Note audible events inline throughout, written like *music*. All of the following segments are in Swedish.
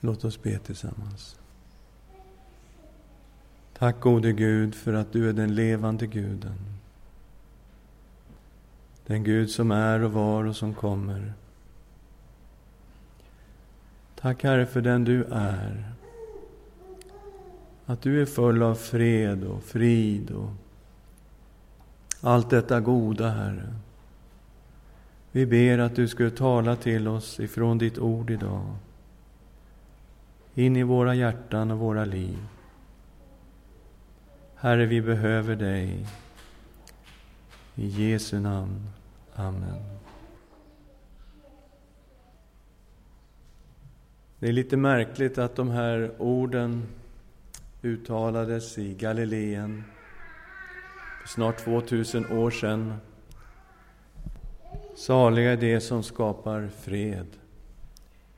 Låt oss be tillsammans. Tack gode Gud för att du är den levande guden. Den Gud som är och var och som kommer. Tack Herre för den du är. Att du är full av fred och frid och allt detta goda, Herre. Vi ber att du skulle tala till oss ifrån ditt ord idag. In i våra hjärtan och våra liv. Herre, vi behöver dig. I Jesu namn. Amen. Det är lite märkligt att de här orden uttalades i Galileen för snart 2000 år sedan. Saliga är de som skapar fred.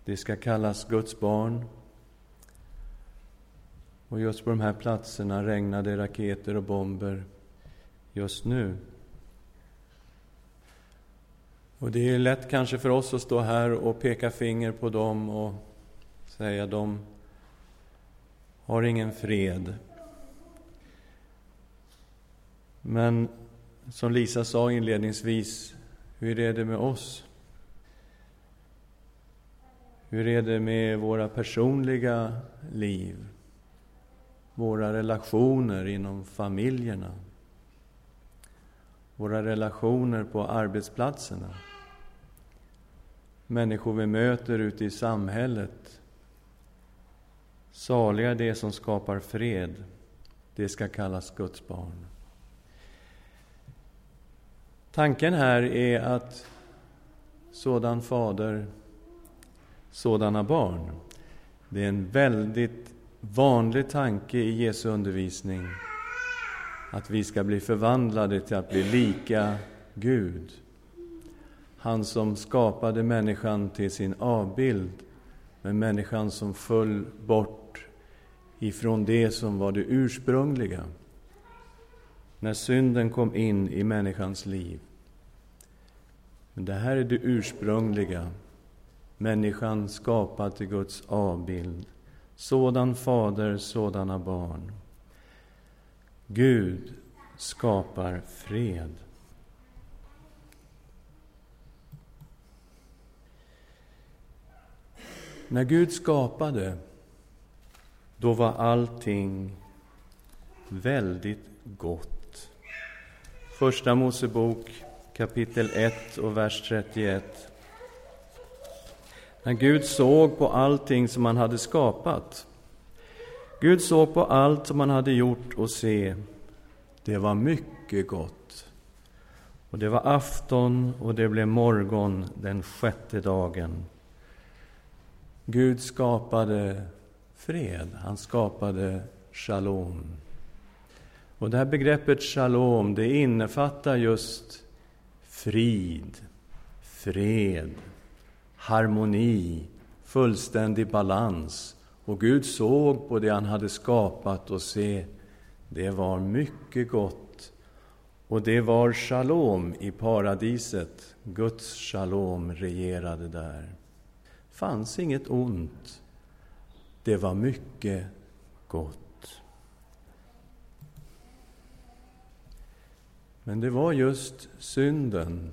Det ska kallas Guds barn. Och just på de här platserna regnade raketer och bomber just nu. Och det är lätt kanske för oss att stå här och peka finger på dem och säga de har ingen fred. Men som Lisa sa inledningsvis, hur är det med oss? Hur är det med våra personliga liv? Våra relationer inom familjerna? Våra relationer på arbetsplatserna? Människor vi möter ute i samhället? Saliga är de som skapar fred, det ska kallas Guds barn. Tanken här är att sådan fader, sådana barn. Det är en väldigt vanlig tanke i Jesu undervisning att vi ska bli förvandlade till att bli lika Gud. Han som skapade människan till sin avbild, men människan som föll bort ifrån det som var det ursprungliga när synden kom in i människans liv. Men det här är det ursprungliga, människan skapad till Guds avbild. Sådan fader, sådana barn. Gud skapar fred. När Gud skapade, då var allting väldigt gott. Första Mosebok kapitel 1 och vers 31. När Gud såg på allting som han hade skapat. Gud såg på allt som han hade gjort och se, det var mycket gott. Och det var afton och det blev morgon den sjätte dagen. Gud skapade fred, han skapade shalom. Och det här begreppet shalom, det innefattar just frid, fred, harmoni, fullständig balans. Och Gud såg på det han hade skapat och se, det var mycket gott. Och det var shalom i paradiset. Guds shalom regerade där. fanns inget ont. Det var mycket gott. Men det var just synden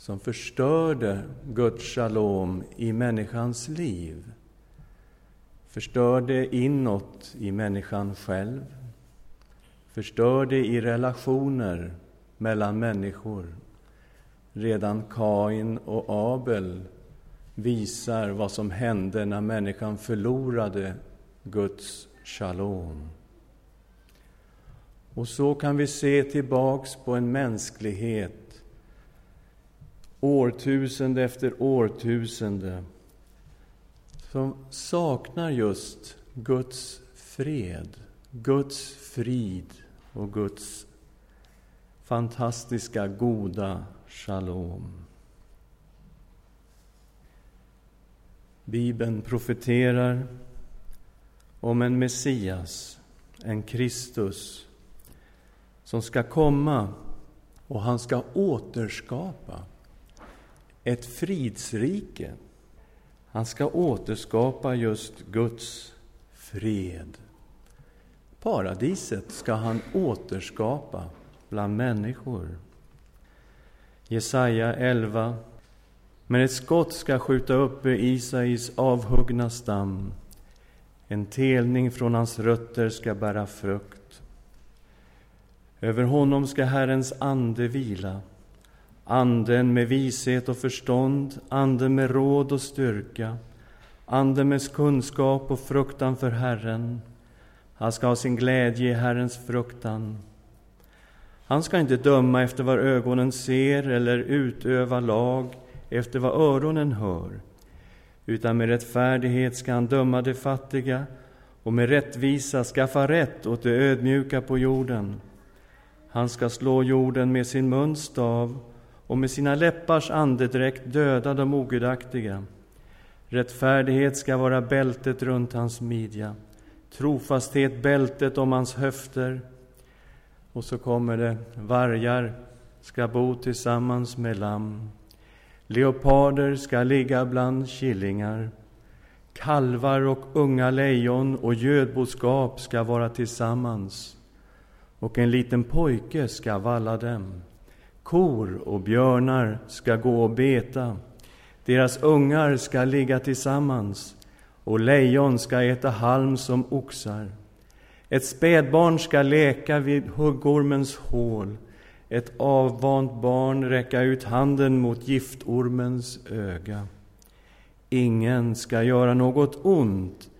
som förstörde Guds shalom i människans liv. Förstörde inåt i människan själv. Förstörde i relationer mellan människor. Redan Kain och Abel visar vad som hände när människan förlorade Guds shalom. Och så kan vi se tillbaks på en mänsklighet årtusende efter årtusende som saknar just Guds fred, Guds frid och Guds fantastiska, goda shalom. Bibeln profeterar om en Messias, en Kristus som ska komma och han ska återskapa ett fridsrike. Han ska återskapa just Guds fred. Paradiset ska han återskapa bland människor. Jesaja 11. Men ett skott ska skjuta upp ur Isais avhuggna stam. En telning från hans rötter ska bära frukt. Över honom ska Herrens ande vila, anden med vishet och förstånd, anden med råd och styrka, anden med kunskap och fruktan för Herren. Han ska ha sin glädje i Herrens fruktan. Han ska inte döma efter vad ögonen ser eller utöva lag efter vad öronen hör, utan med rättfärdighet ska han döma de fattiga och med rättvisa skaffa rätt åt de ödmjuka på jorden. Han ska slå jorden med sin muns stav och med sina läppars andedräkt döda de ogudaktiga. Rättfärdighet ska vara bältet runt hans midja, trofasthet bältet om hans höfter. Och så kommer det, vargar ska bo tillsammans med lamm. Leoparder ska ligga bland killingar. Kalvar och unga lejon och gödboskap ska vara tillsammans och en liten pojke ska valla dem. Kor och björnar ska gå och beta. Deras ungar ska ligga tillsammans och lejon ska äta halm som oxar. Ett spädbarn ska leka vid huggormens hål, ett avvant barn räcka ut handen mot giftormens öga. Ingen ska göra något ont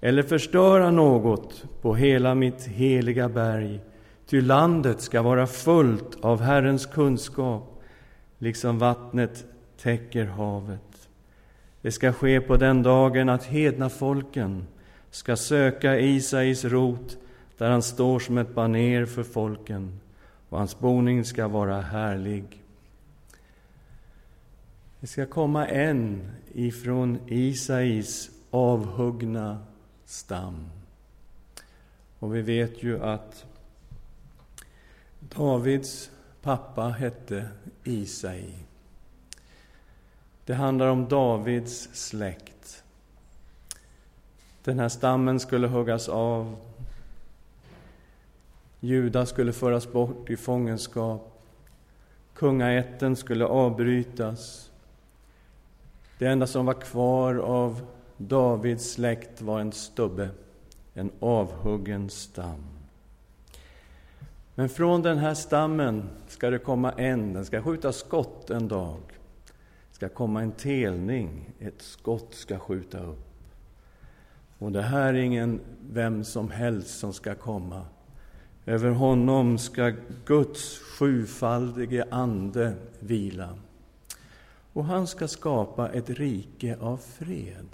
eller förstöra något på hela mitt heliga berg, ty landet ska vara fullt av Herrens kunskap, liksom vattnet täcker havet. Det ska ske på den dagen att hedna folken ska söka Isais rot, där han står som ett baner för folken, och hans boning ska vara härlig. Det ska komma en ifrån Isais avhuggna stam. Och vi vet ju att Davids pappa hette Isai. Det handlar om Davids släkt. Den här stammen skulle huggas av. Juda skulle föras bort i fångenskap. Kungaätten skulle avbrytas. Det enda som var kvar av Davids släkt var en stubbe, en avhuggen stam. Men från den här stammen ska det komma en, den ska skjuta skott en dag. Det ska komma en telning, ett skott ska skjuta upp. Och det här är ingen vem som helst som ska komma. Över honom ska Guds sjufaldige ande vila. Och han ska skapa ett rike av fred.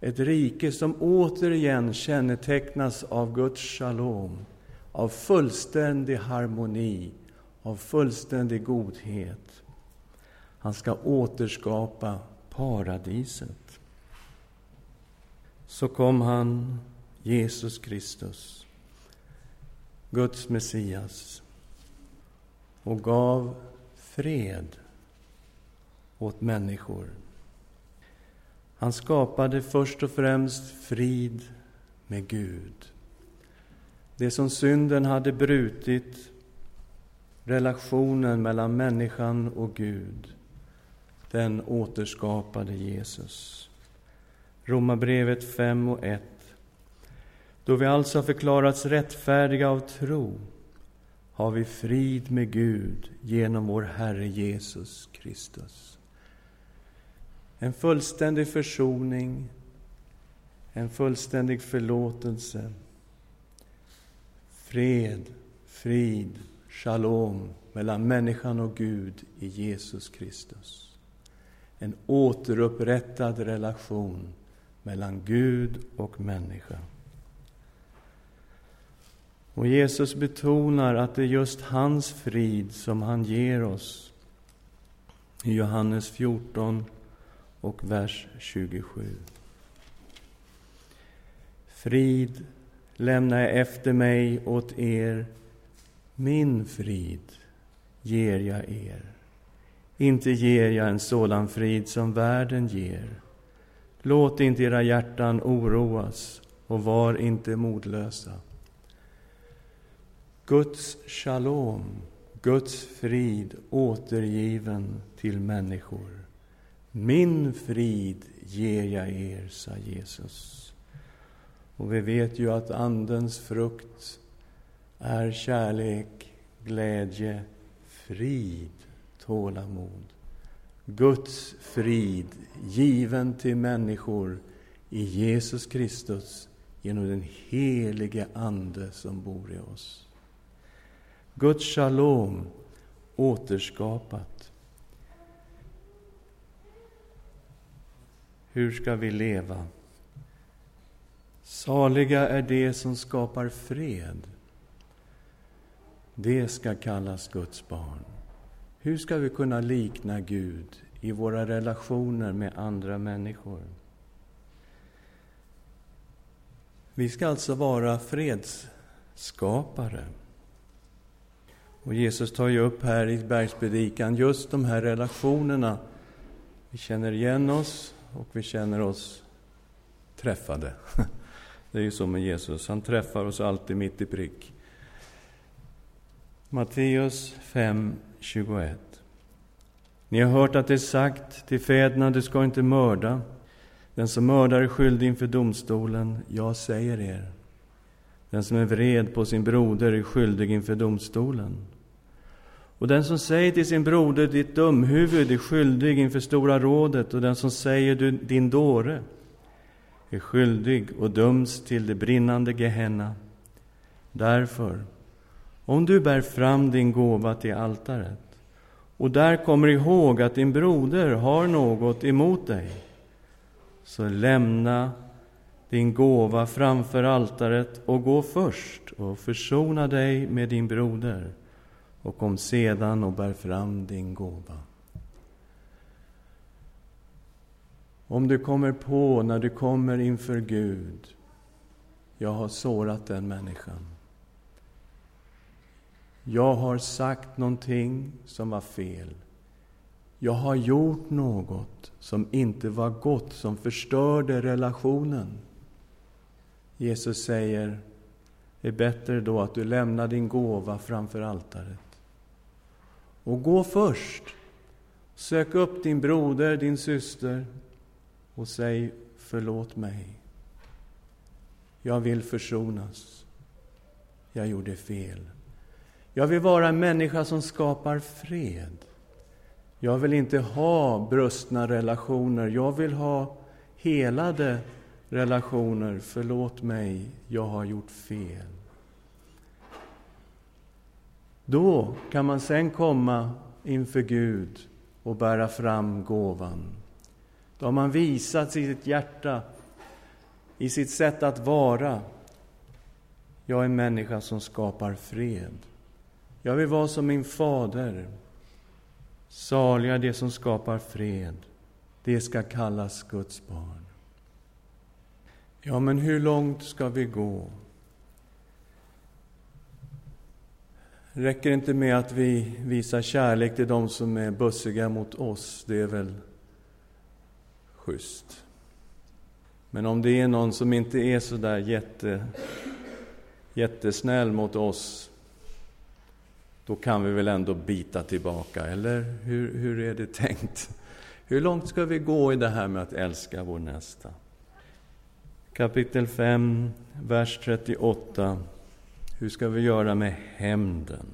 Ett rike som återigen kännetecknas av Guds shalom, av fullständig harmoni, av fullständig godhet. Han ska återskapa paradiset. Så kom han, Jesus Kristus, Guds Messias, och gav fred åt människor. Han skapade först och främst frid med Gud. Det som synden hade brutit, relationen mellan människan och Gud, den återskapade Jesus. Romarbrevet 5 och 1. Då vi alltså har förklarats rättfärdiga av tro har vi frid med Gud genom vår Herre Jesus Kristus. En fullständig försoning, en fullständig förlåtelse fred, frid, shalom mellan människan och Gud i Jesus Kristus. En återupprättad relation mellan Gud och människa. Och Jesus betonar att det är just hans frid som han ger oss i Johannes 14 och vers 27. Frid lämnar jag efter mig åt er. Min frid ger jag er. Inte ger jag en sådan frid som världen ger. Låt inte era hjärtan oroas och var inte modlösa. Guds shalom, Guds frid återgiven till människor. Min frid ger jag er, sa Jesus. Och vi vet ju att Andens frukt är kärlek, glädje, frid, tålamod. Guds frid given till människor i Jesus Kristus genom den helige Ande som bor i oss. Guds shalom återskapat. Hur ska vi leva? Saliga är de som skapar fred. Det ska kallas Guds barn. Hur ska vi kunna likna Gud i våra relationer med andra människor? Vi ska alltså vara fredsskapare. Och Jesus tar ju upp här i bergspredikan just de här relationerna. Vi känner igen oss och vi känner oss träffade. *laughs* Det är ju så med Jesus, han träffar oss alltid mitt i prick. Matteus 5, 21. Ni har hört att det är sagt till fäderna, du ska inte mörda. Den som mördar är skyldig inför domstolen. Jag säger er, den som är vred på sin broder är skyldig inför domstolen. Och den som säger till sin broder, ditt dumhuvud, är skyldig inför Stora rådet, och den som säger, du, din dåre, är skyldig och döms till det brinnande Gehenna. Därför, om du bär fram din gåva till altaret och där kommer ihåg att din broder har något emot dig, så lämna din gåva framför altaret och gå först och försona dig med din broder och kom sedan och bär fram din gåva. Om du kommer på när du kommer inför Gud, jag har sårat den människan. Jag har sagt någonting som var fel. Jag har gjort något som inte var gott, som förstörde relationen. Jesus säger, det är bättre då att du lämnar din gåva framför altaret. Och gå först. Sök upp din broder, din syster och säg förlåt mig. Jag vill försonas. Jag gjorde fel. Jag vill vara en människa som skapar fred. Jag vill inte ha brustna relationer. Jag vill ha helade relationer. Förlåt mig, jag har gjort fel. Då kan man sen komma inför Gud och bära fram gåvan. Då har man visat i sitt hjärta, i sitt sätt att vara. Jag är en människa som skapar fred. Jag vill vara som min fader. Saliga det som skapar fred. Det ska kallas Guds barn. Ja, men hur långt ska vi gå? räcker inte med att vi visar kärlek till de som är bussiga mot oss. Det är väl schysst. Men om det är någon som inte är så där jätte, jättesnäll mot oss, då kan vi väl ändå bita tillbaka, eller hur, hur är det tänkt? Hur långt ska vi gå i det här med att älska vår nästa? Kapitel 5, vers 38. Hur ska vi göra med hämnden?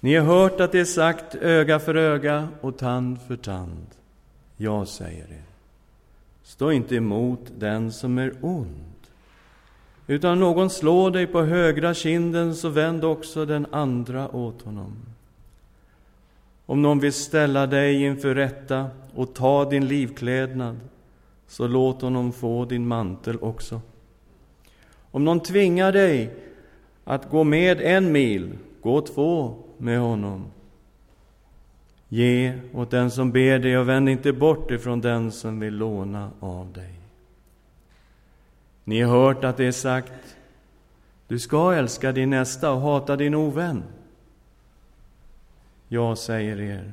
Ni har hört att det är sagt öga för öga och tand för tand. Jag säger er, stå inte emot den som är ond. Utan någon slår dig på högra kinden, så vänd också den andra åt honom. Om någon vill ställa dig inför rätta och ta din livklädnad, så låt honom få din mantel också. Om någon tvingar dig att gå med en mil, gå två med honom. Ge åt den som ber dig och vänd inte bort ifrån den som vill låna av dig. Ni har hört att det är sagt, du ska älska din nästa och hata din ovän. Jag säger er,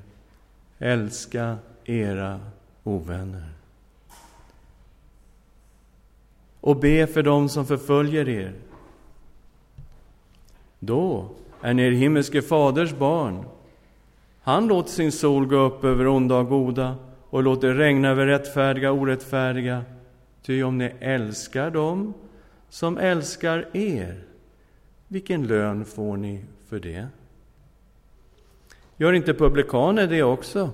älska era ovänner. och be för dem som förföljer er. Då är ni er himmelske faders barn. Han låter sin sol gå upp över onda och goda och låter regna över rättfärdiga och orättfärdiga. Ty om ni älskar dem som älskar er, vilken lön får ni för det? Gör inte publikaner det också?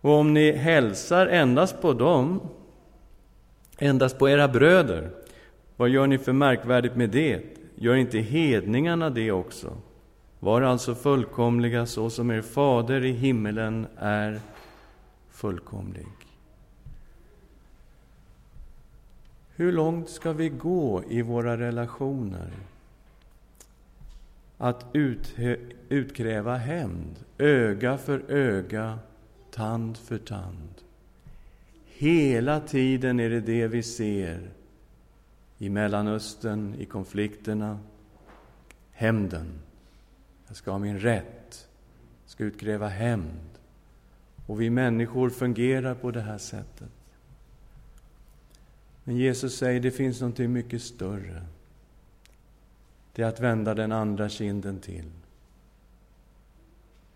Och om ni hälsar endast på dem, endast på era bröder, vad gör ni för märkvärdigt med det? Gör inte hedningarna det också? Var alltså fullkomliga så som er fader i himmelen är fullkomlig. Hur långt ska vi gå i våra relationer? Att ut, utkräva hämnd, öga för öga, tand för tand. Hela tiden är det det vi ser i Mellanöstern, i konflikterna. Hämnden. Jag ska ha min rätt. Jag ska utkräva hämnd. Och vi människor fungerar på det här sättet. Men Jesus säger det finns någonting mycket större. Det är att vända den andra kinden till.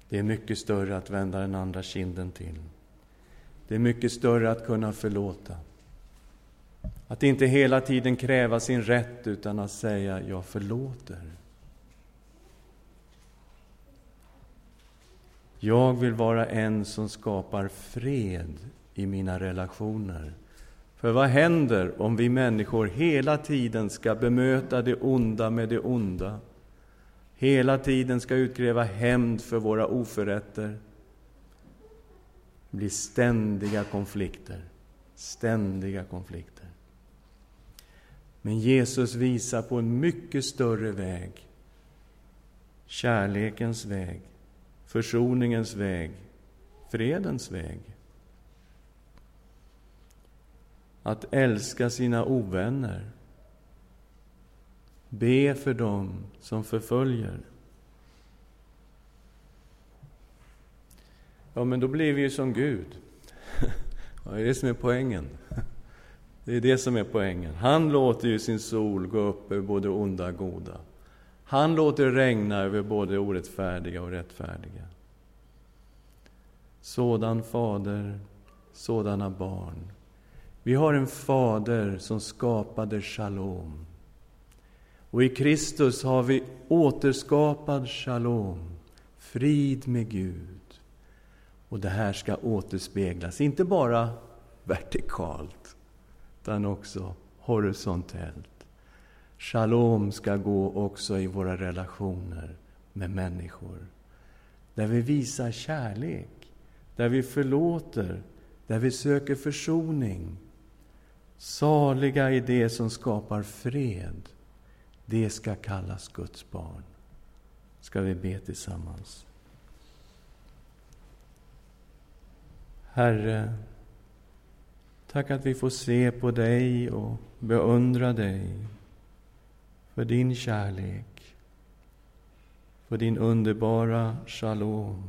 Det är mycket större att vända den andra kinden till. Det är mycket större att kunna förlåta. Att inte hela tiden kräva sin rätt, utan att säga jag förlåter. Jag vill vara en som skapar fred i mina relationer. För vad händer om vi människor hela tiden ska bemöta det onda med det onda? Hela tiden ska utkräva hämnd för våra oförrätter? Det blir ständiga konflikter. Ständiga konflikter. Men Jesus visar på en mycket större väg. Kärlekens väg försoningens väg, fredens väg. Att älska sina ovänner. Be för dem som förföljer. Ja, men då blir vi ju som Gud. *laughs* Vad är det som är poängen? *laughs* Det är det som är poängen. Han låter ju sin sol gå upp över både onda och goda. Han låter regna över både orättfärdiga och rättfärdiga. Sådan fader, sådana barn. Vi har en fader som skapade shalom. Och i Kristus har vi återskapad shalom, frid med Gud. Och det här ska återspeglas, inte bara vertikalt, utan också horisontellt. Shalom ska gå också i våra relationer med människor. Där vi visar kärlek, där vi förlåter, där vi söker försoning. Saliga i det som skapar fred. Det ska kallas Guds barn. Ska vi be tillsammans. Herre, tack att vi får se på dig och beundra dig för din kärlek, för din underbara shalom.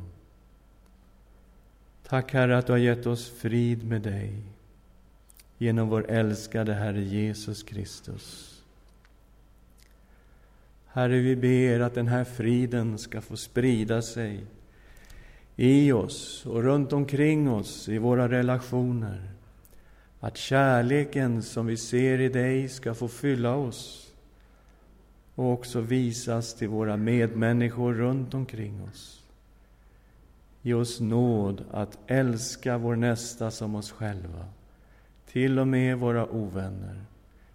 Tack, Herre, att du har gett oss frid med dig genom vår älskade Herre Jesus Kristus. Herre, vi ber att den här friden ska få sprida sig i oss och runt omkring oss i våra relationer. Att kärleken som vi ser i dig ska få fylla oss och också visas till våra medmänniskor runt omkring oss. Ge oss nåd att älska vår nästa som oss själva, till och med våra ovänner,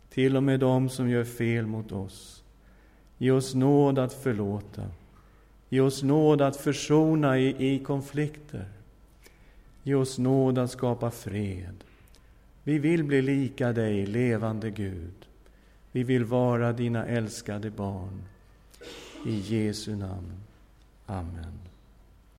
till och med dem som gör fel mot oss. Ge oss nåd att förlåta. Ge oss nåd att försona i, i konflikter. Ge oss nåd att skapa fred. Vi vill bli lika dig, levande Gud. Vi vill vara dina älskade barn. I Jesu namn. Amen.